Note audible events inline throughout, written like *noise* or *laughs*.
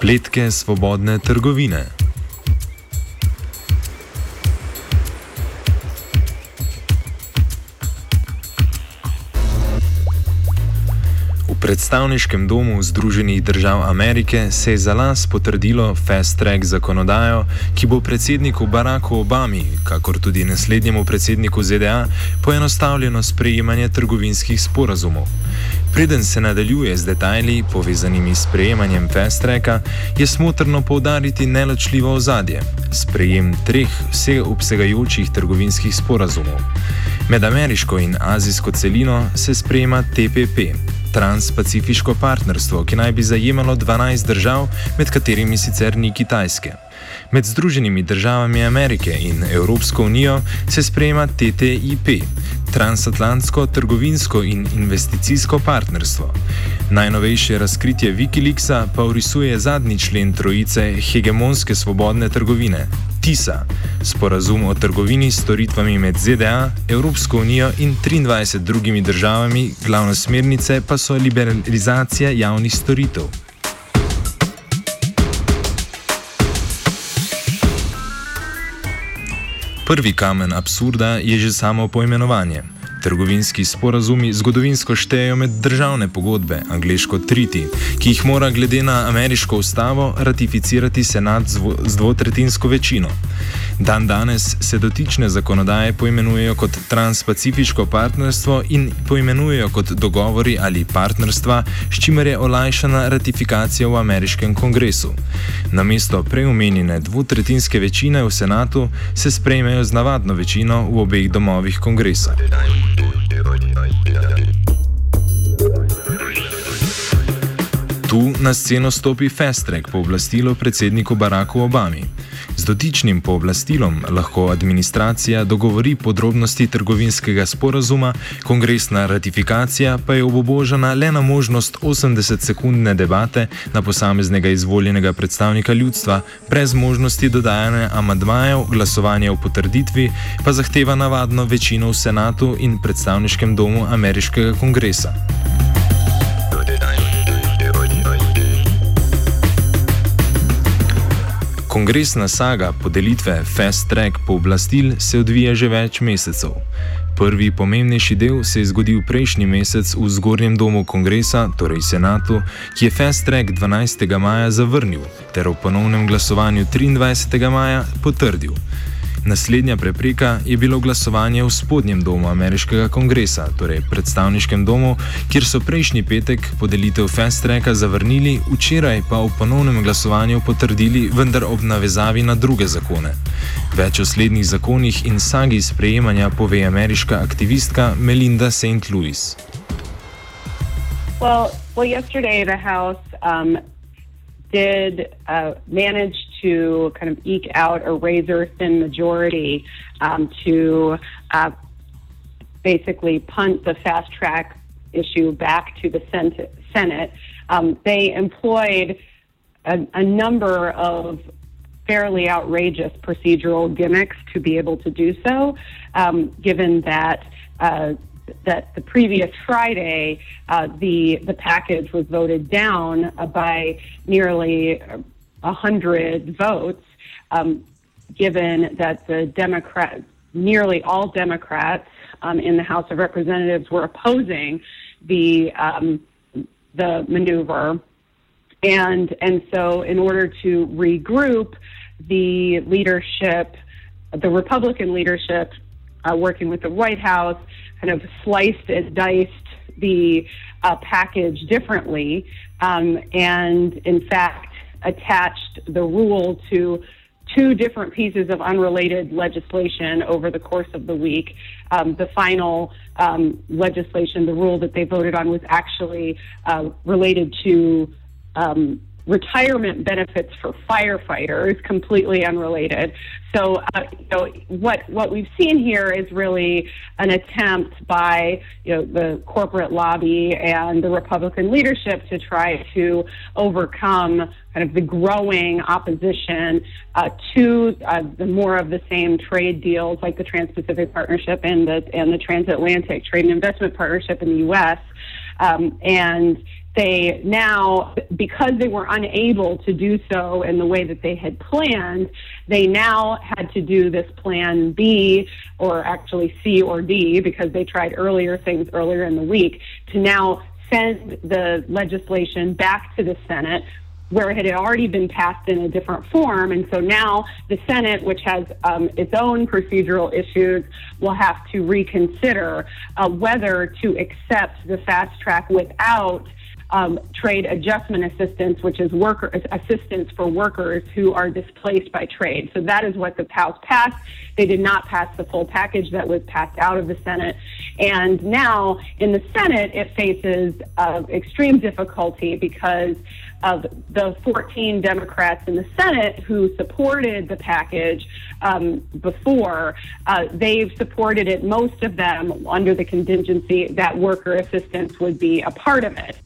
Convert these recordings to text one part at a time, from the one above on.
Spletke svobodne trgovine. V predstavniškem domu Združenih držav Amerike se je za las potrdilo fast track zakonodajo, ki bo predsedniku Baracku Obami, kakor tudi naslednjemu predsedniku ZDA, poenostavljeno sprejemanje trgovinskih sporazumov. Preden se nadaljuje z detajli povezanimi s sprejemanjem fast tracka, je smotrno poudariti neločljivo ozadje: sprejem treh vseobsegajočih trgovinskih sporazumov. Med ameriško in azijsko celino se sprejema TPP. Transpacifiško partnerstvo, ki naj bi zajemalo 12 držav, med katerimi sicer ni Kitajske. Med Združenimi državami Amerike in Evropsko unijo se sprejema TTIP, transatlantsko trgovinsko in investicijsko partnerstvo. Najnovejše razkritje Wikileaksa pa urisuje zadnji člen trojice hegemonske svobodne trgovine. TISA, sporazum o trgovini s storitvami med ZDA, Evropsko unijo in 23 drugimi državami, glavne smernice pa so liberalizacija javnih storitev. Prvi kamen absurda je že samo poimenovanje. Trgovinski sporazumi zgodovinsko štejejo med državne pogodbe, angliško triti, ki jih mora glede na ameriško ustavo ratificirati senat z dvotretinsko večino. Dan danes se dotične zakonodaje poimenujejo kot transpacifiško partnerstvo in poimenujejo kot dogovori ali partnerstva, s čimer je olajšana ratifikacija v ameriškem kongresu. Namesto preomenjene dvotretinske večine v senatu se sprejmejo z navadno večino v obeh domovih kongresa. Tu na sceno stopi Fast Track pooblastilo predsedniku Baracku Obami. Dotičnim pooblastilom lahko administracija dogovori podrobnosti trgovinskega sporazuma, kongresna ratifikacija pa je obobožena le na možnost 80-sekundne debate na posameznega izvoljenega predstavnika ljudstva, brez možnosti dodajanja amadmajev, glasovanja o potrditvi, pa zahteva navadno večino v senatu in predstavniškem domu ameriškega kongresa. Kongresna saga podelitve Fast Track pooblastil se odvija že več mesecev. Prvi pomembnejši del se je zgodil prejšnji mesec v zgornjem domu kongresa, torej senatu, ki je Fast Track 12. maja zavrnil ter v ponovnem glasovanju 23. maja potrdil. Naslednja prepreka je bilo glasovanje v spodnjem domu ameriškega kongresa, torej predstavniškem domu, kjer so prejšnji petek podelitev Fast Tracka zavrnili, včeraj pa v ponovnem glasovanju potrdili, vendar ob navezavi na druge zakone. Več o slednjih zakonih in sagi sprejemanja pove ameriška aktivistka Melinda St. Louis. Well, well, yesterday the House um, did uh, manage to kind of eke out a razor thin majority um, to uh, basically punt the fast track issue back to the Senate. Um, they employed a, a, number of fairly outrageous procedural gimmicks to be able to do so, um, given that. Uh, that the previous Friday, uh, the the package was voted down uh, by nearly hundred votes, um, given that the Democrat, nearly all Democrats um, in the House of Representatives were opposing the um, the maneuver, and and so in order to regroup, the leadership, the Republican leadership, uh, working with the White House, kind of sliced and diced the uh, package differently, um, and in fact attached the rule to two different pieces of unrelated legislation over the course of the week. Um, the final um, legislation, the rule that they voted on, was actually uh, related to um, retirement benefits for firefighters, completely unrelated. So, uh, you know, what what we've seen here is really an attempt by you know the corporate lobby and the Republican leadership to try to overcome kind of the growing opposition uh, to uh, the more of the same trade deals like the Trans-Pacific Partnership and the and the Transatlantic Trade and Investment Partnership in the U.S. Um, and they now, because they were unable to do so in the way that they had planned, they now had to do this plan B, or actually C or D, because they tried earlier things earlier in the week, to now send the legislation back to the Senate where it had already been passed in a different form. And so now the Senate, which has um, its own procedural issues, will have to reconsider uh, whether to accept the fast track without um, trade adjustment assistance, which is worker assistance for workers who are displaced by trade. So that is what the House passed. They did not pass the full package that was passed out of the Senate, and now in the Senate it faces uh, extreme difficulty because of the 14 Democrats in the Senate who supported the package um, before, uh, they've supported it, most of them, under the contingency that worker assistance would be a part of it.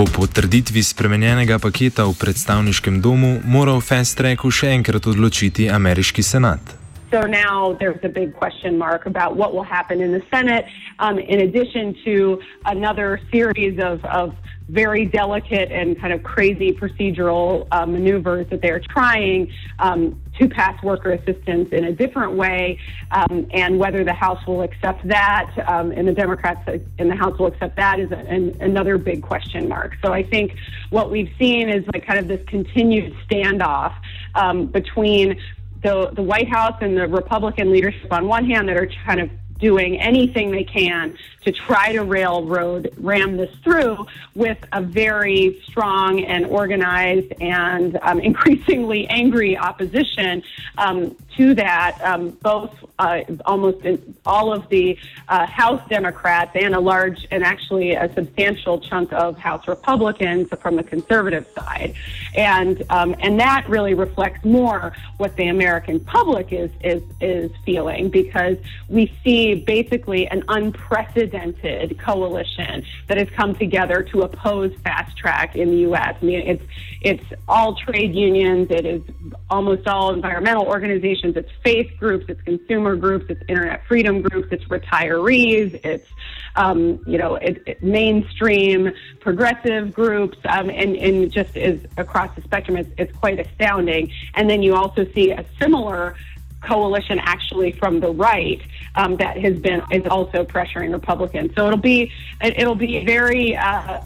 Po potrditvi spremenjenega paketa v predstavniškem domu mora o fast tracku še enkrat odločiti ameriški senat. So now there's a big question mark about what will happen in the Senate, um, in addition to another series of, of very delicate and kind of crazy procedural uh, maneuvers that they're trying um, to pass worker assistance in a different way, um, and whether the House will accept that um, and the Democrats in the House will accept that is an, another big question mark. So I think what we've seen is like kind of this continued standoff um, between the, the White House and the Republican leadership on one hand that are kind of doing anything they can to try to railroad ram this through with a very strong and organized and um, *laughs* increasingly angry opposition um, to that, um, both uh, almost all of the uh, House Democrats and a large and actually a substantial chunk of House Republicans from the conservative side, and um, and that really reflects more what the American public is is is feeling because we see basically an unprecedented coalition that has come together to oppose fast track in the U.S. I mean, it's it's all trade unions, it is almost all environmental organizations, it's faith groups, it's consumer groups, it's internet freedom groups, it's retirees, it's um, you know it, it mainstream progressive groups, um, and and just is across the spectrum. It's, it's quite astounding. And then you also see a similar coalition actually from the right um, that has been is also pressuring Republicans. So it'll be it'll be very uh,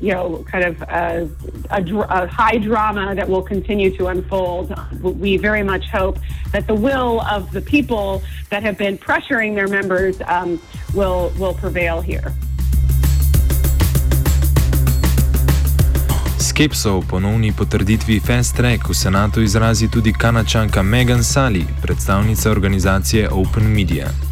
you know kind of uh, a, a, high drama that will continue to unfold. We very much hope that the will of the people that have been pressuring their members um, will will prevail here. Skepso o ponovni potrditvi Fast Track v senatu izrazi tudi kanačanka Megan Sally, predstavnica organizacije Open Media.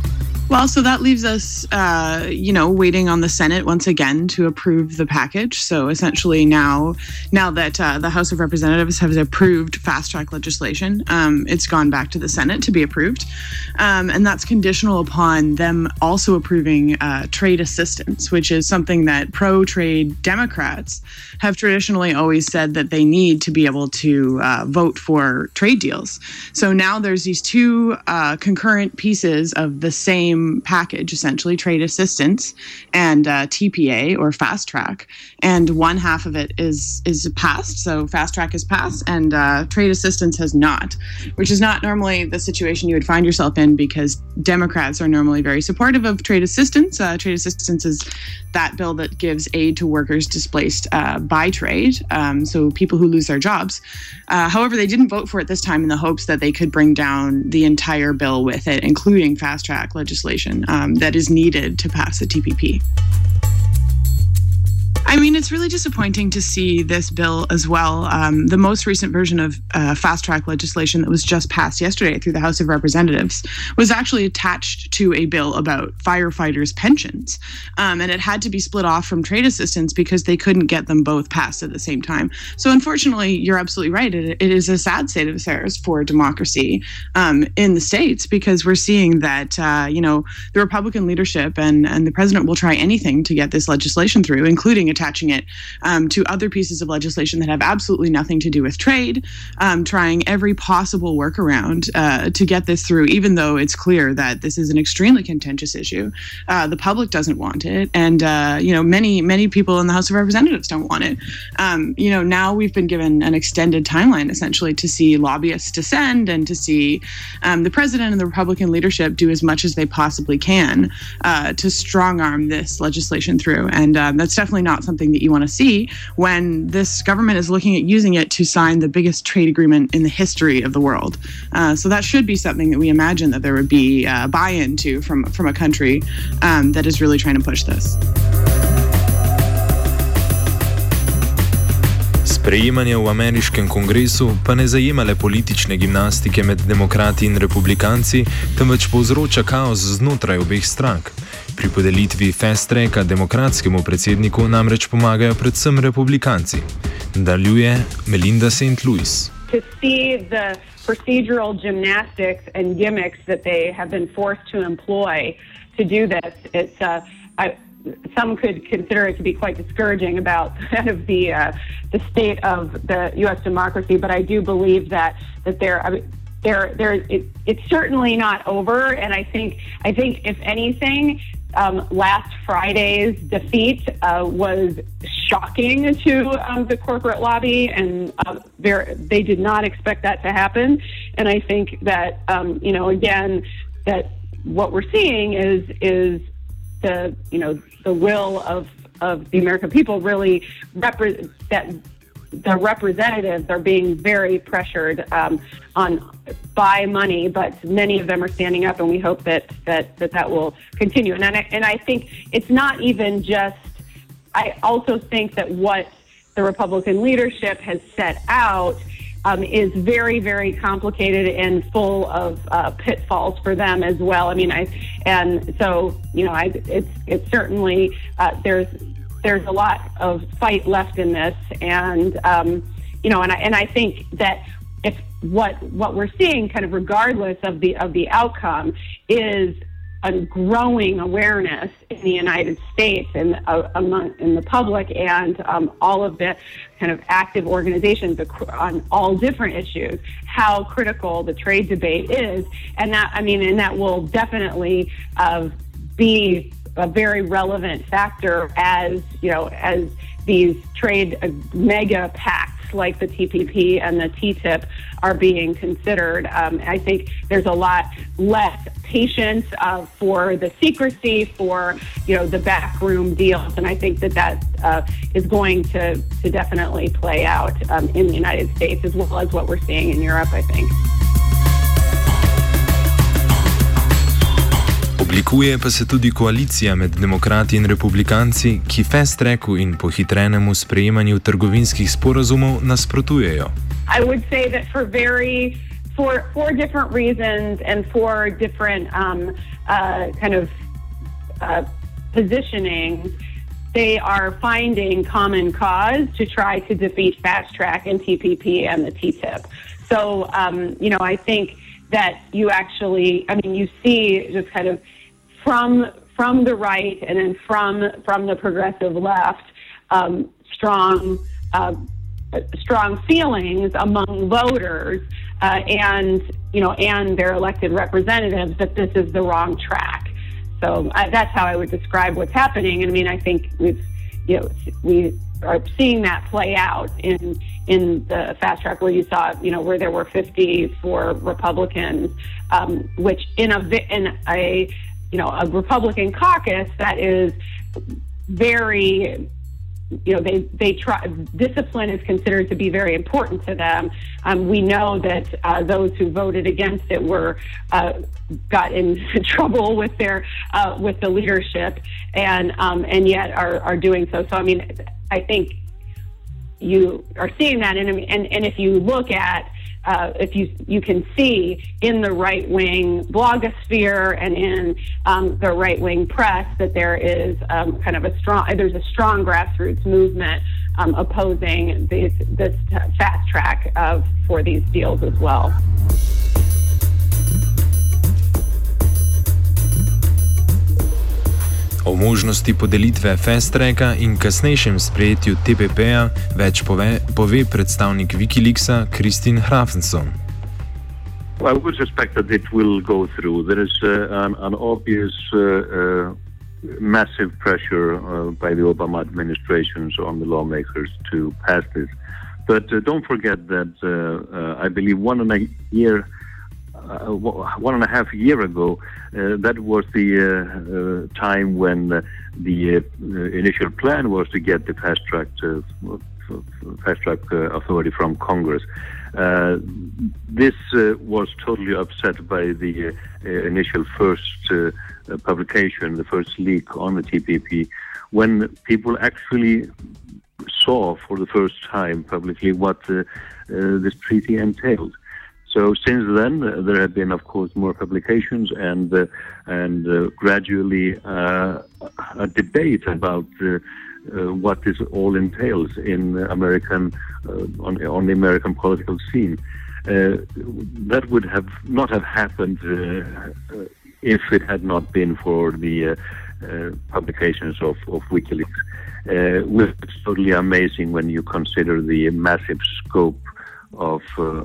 Well, so that leaves us, uh, you know, waiting on the Senate once again to approve the package. So essentially, now, now that uh, the House of Representatives has approved fast track legislation, um, it's gone back to the Senate to be approved, um, and that's conditional upon them also approving uh, trade assistance, which is something that pro-trade Democrats have traditionally always said that they need to be able to uh, vote for trade deals. So now there's these two uh, concurrent pieces of the same same package, essentially trade assistance and uh, TPA or fast track, and one half of it is is passed. So fast track is passed, and uh, trade assistance has not, which is not normally the situation you would find yourself in because Democrats are normally very supportive of trade assistance. Uh, trade assistance is that bill that gives aid to workers displaced uh, by trade, um, so people who lose their jobs. Uh, however, they didn't vote for it this time in the hopes that they could bring down the entire bill with it, including fast track legislation um, that is needed to pass the TPP. I mean, it's really disappointing to see this bill as well. Um, the most recent version of uh, fast track legislation that was just passed yesterday through the House of Representatives was actually attached to a bill about firefighters' pensions. Um, and it had to be split off from trade assistance because they couldn't get them both passed at the same time. So, unfortunately, you're absolutely right. it, it is a sad state of affairs for democracy um, in the States because we're seeing that, uh, you know, the Republican leadership and, and the president will try anything to get this legislation through, including attaching it um, to other pieces of legislation that have absolutely nothing to do with trade, um, trying every possible workaround uh, to get this through, even though it's clear that this is an extremely contentious issue. Uh, the public doesn't want it, and uh, you know many many people in the House of Representatives don't want it. Um, you know now we've been given an extended timeline essentially to see lobbyists descend and to see um, the president and the Republican leadership do as much as they possibly can uh, to strong arm this legislation through, and um, that's definitely not something that you want to see when this government is looking at using it to sign the biggest trade agreement in the history of the world. Uh, so that should be something that we imagine that there would be uh, buy-in to from from a country um, that is really trying to push this. Sprejemanje v ameriškem kongresu pa ne zajema le politične gimnastike med demokrati in republikanci, temveč povzroča kaos znotraj obeh strank. Pri podelitvi fast tracka demokratskemu predsedniku namreč pomagajo predvsem republikanci. Nadaljuje Melinda St. Louis. To see the procedural gymnastics and gimmicks that they have been forced to employ to do this, it's uh, I, some could consider it to be quite discouraging about *laughs* kind of the uh, the state of the U.S. democracy. But I do believe that that there. I mean, there, there, it, it's certainly not over, and I think, I think, if anything, um, last Friday's defeat uh, was shocking to um, the corporate lobby, and uh, they did not expect that to happen. And I think that, um, you know, again, that what we're seeing is is the you know the will of of the American people really represent that the representatives are being very pressured um, on by money, but many of them are standing up, and we hope that that that, that will continue. And I, and I think it's not even just. I also think that what the Republican leadership has set out um, is very, very complicated and full of uh, pitfalls for them as well. I mean, I and so you know, I it's it's certainly uh, there's there's a lot of fight left in this, and um, you know, and I and I think that if what what we're seeing, kind of regardless of the of the outcome, is a growing awareness in the United States and uh, among in the public and um, all of the kind of active organizations on all different issues how critical the trade debate is. And that I mean and that will definitely uh, be a very relevant factor as you know as these trade uh, mega pacts like the TPP and the TTIP are being considered. Um, I think there's a lot less patience uh, for the secrecy, for you know the backroom deals, and I think that that uh, is going to to definitely play out um, in the United States as well as what we're seeing in Europe. I think. Oblikuje pa se tudi koalicija med demokrati in republikanci, ki fast tracku in pohitrenemu sprejemanju trgovinskih sporazumov nasprotujejo. For for different reasons and for different um, uh, kind of uh, positioning, they are finding common cause to try to defeat fast track and TPP and the TTIP. So um, you know, I think that you actually, I mean, you see just kind of from from the right and then from from the progressive left, um, strong uh, strong feelings among voters uh, and you know and their elected representatives that this is the wrong track. so I, that's how I would describe what's happening. And I mean, I think we've, you know, we are seeing that play out in in the fast track where you saw, you know, where there were 50 for Republicans, um, which in a in a you know a Republican caucus that is very you know they they try discipline is considered to be very important to them. Um, we know that uh, those who voted against it were uh, got in *laughs* trouble with their uh, with the leadership, and um, and yet are are doing so. So I mean, I think you are seeing that, and and and if you look at uh, if you you can see in the right wing blogosphere and in um, the right wing press that there is um, kind of a strong there's a strong grassroots movement um, opposing this this fast track of for these deals as well. O možnosti podelitve Fast Tracka in kasnejšem sprejetju TPP-ja več pove, pove predstavnik Wikileaksa Kristin Hrafenson. I would suspect that it will go through. There is uh, an, an, obvious uh, uh, massive pressure uh, by the Obama administration on the lawmakers to pass this. But uh, don't forget that uh, I believe one and a year uh, one and a half year ago, uh, that was the uh, time when the initial plan was to get the fast track fast track authority from Congress. Uh, this uh, was totally upset by the uh, initial first publication, the first leak on the TPP, when people actually saw for the first time publicly what this treaty entailed. So since then, uh, there have been, of course, more publications and uh, and uh, gradually uh, a debate about uh, uh, what this all entails in American on, on the American political scene. that would have not have happened if it had not been for the publications of, of WikiLeaks. Uh, it's totally amazing when you consider the massive scope of uh,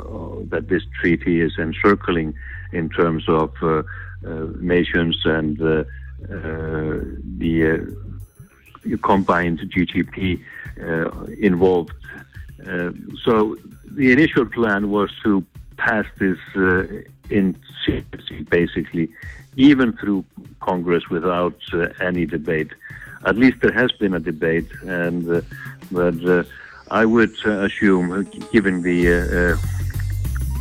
that this treaty is encircling in terms of uh, uh, nations and the combined GDP involved. so the initial plan was to pass this in secrecy, basically, even through Congress without uh, any debate. At least there has been a debate, and uh, but uh, I would uh, assume, uh, given the, uh,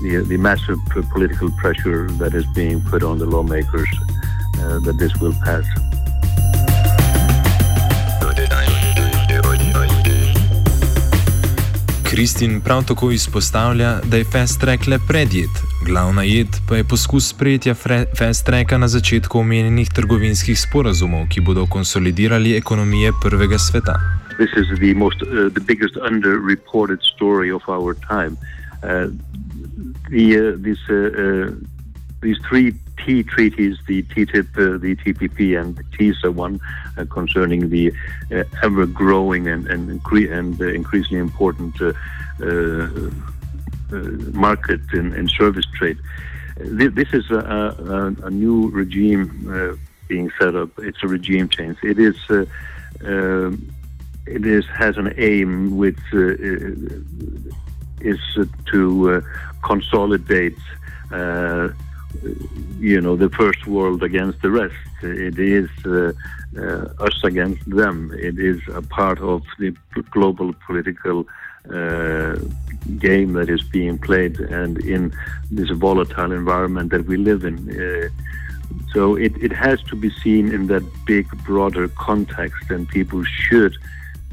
the, the massive political pressure that is being put on the lawmakers, that this will pass. Kristin prav tako izpostavlja, da je Fast Track le predjed, glavna jed pa je poskus sprejetja Fast Tracka na začetku omenjenih trgovinskih sporazumov, ki bodo konsolidirali ekonomije prvega sveta. This is the most, uh, the biggest underreported story of our time. Uh, the uh, these uh, uh, these three T treaties, the TTIP, uh, the TPP, and the TISA one, concerning the ever-growing and and, incre- and increasingly important market in, service trade. This, is a, a, a new regime being set up. It's a regime change. It is. It is has an aim which uh, uh, is to uh, consolidate you know the first world against the rest. It is uh, uh, us against them. It is a part of the global political uh, game that is being played and in this volatile environment that we live in. So it, it has to be seen in that big broader context and people should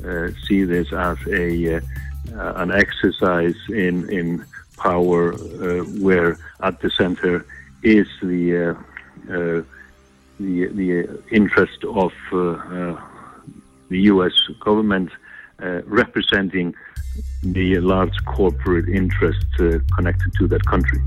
Uh, see this as a uh, uh, an exercise in in power, uh, where at the center is the uh, the the interest of the U.S. government representing the large corporate interests connected to that country.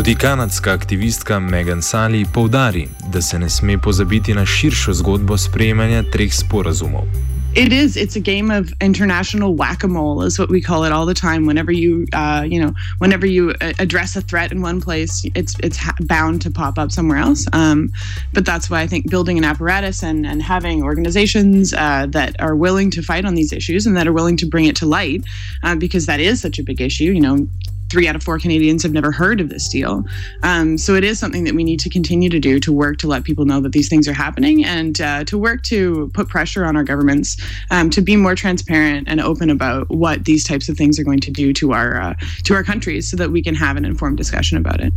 Tudi kanadska aktivistka Meghan Sali poudari, da se ne sme pozabiti na širšo zgodbo sprejemanja treh sporazumov. It is. It's a game of international whack-a-mole, is what we call it all the time. Whenever you, uh, you know, whenever you uh, address a threat in one place, it's it's bound to pop up somewhere else. Um, but that's why I think building an apparatus and and having organizations uh, that are willing to fight on these issues and that are willing to bring it to light, uh, because that is such a big issue. You know, three out of four Canadians have never heard of this deal. Um, so it is something that we need to continue to do to work to let people know that these things are happening and uh, to work to put pressure on our governments um, to be more transparent and open about what these types of things are going to do to our uh, to our countries, so that we can have an informed discussion about it.